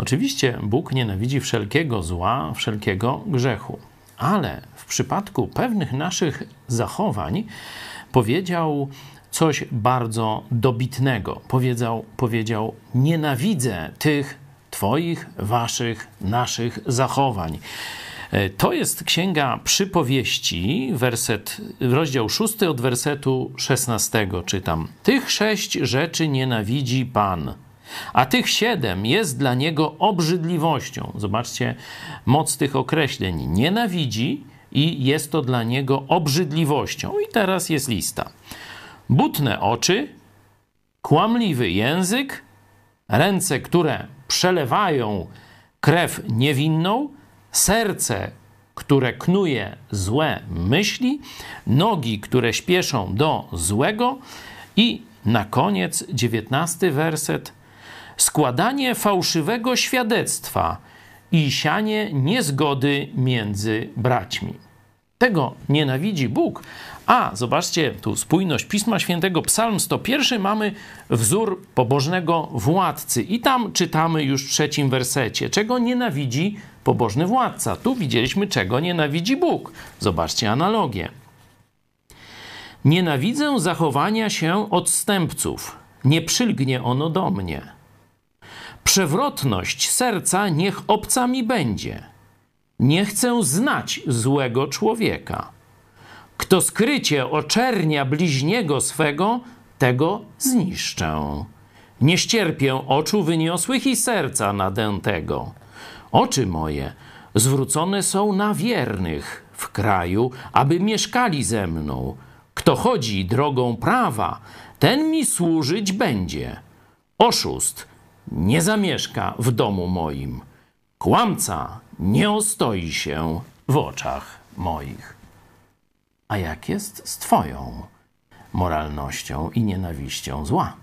Oczywiście Bóg nienawidzi wszelkiego zła, wszelkiego grzechu, ale w przypadku pewnych naszych zachowań powiedział coś bardzo dobitnego. Powiedział, powiedział: Nienawidzę tych Twoich, Waszych, naszych zachowań. E, to jest księga przypowieści, werset, rozdział 6 od wersetu 16 czytam. Tych sześć rzeczy nienawidzi Pan, a tych siedem jest dla niego obrzydliwością. Zobaczcie moc tych określeń. Nienawidzi i jest to dla niego obrzydliwością. I teraz jest lista. Butne oczy, kłamliwy język, ręce, które przelewają krew niewinną, serce, które knuje złe myśli, nogi, które śpieszą do złego i na koniec dziewiętnasty werset składanie fałszywego świadectwa i sianie niezgody między braćmi. Tego nienawidzi Bóg. A zobaczcie, tu spójność Pisma Świętego, Psalm 101, mamy wzór pobożnego władcy. I tam czytamy już w trzecim wersecie, czego nienawidzi pobożny władca. Tu widzieliśmy, czego nienawidzi Bóg. Zobaczcie analogię. Nienawidzę zachowania się odstępców. Nie przylgnie ono do mnie. Przewrotność serca niech obca mi będzie. Nie chcę znać złego człowieka. Kto skrycie oczernia bliźniego swego, tego zniszczę. Nie ścierpię oczu wyniosłych i serca nadętego. Oczy moje zwrócone są na wiernych w kraju, aby mieszkali ze mną. Kto chodzi drogą prawa, ten mi służyć będzie. Oszust nie zamieszka w domu moim. Kłamca nie ostoi się w oczach moich. A jak jest z Twoją moralnością i nienawiścią zła?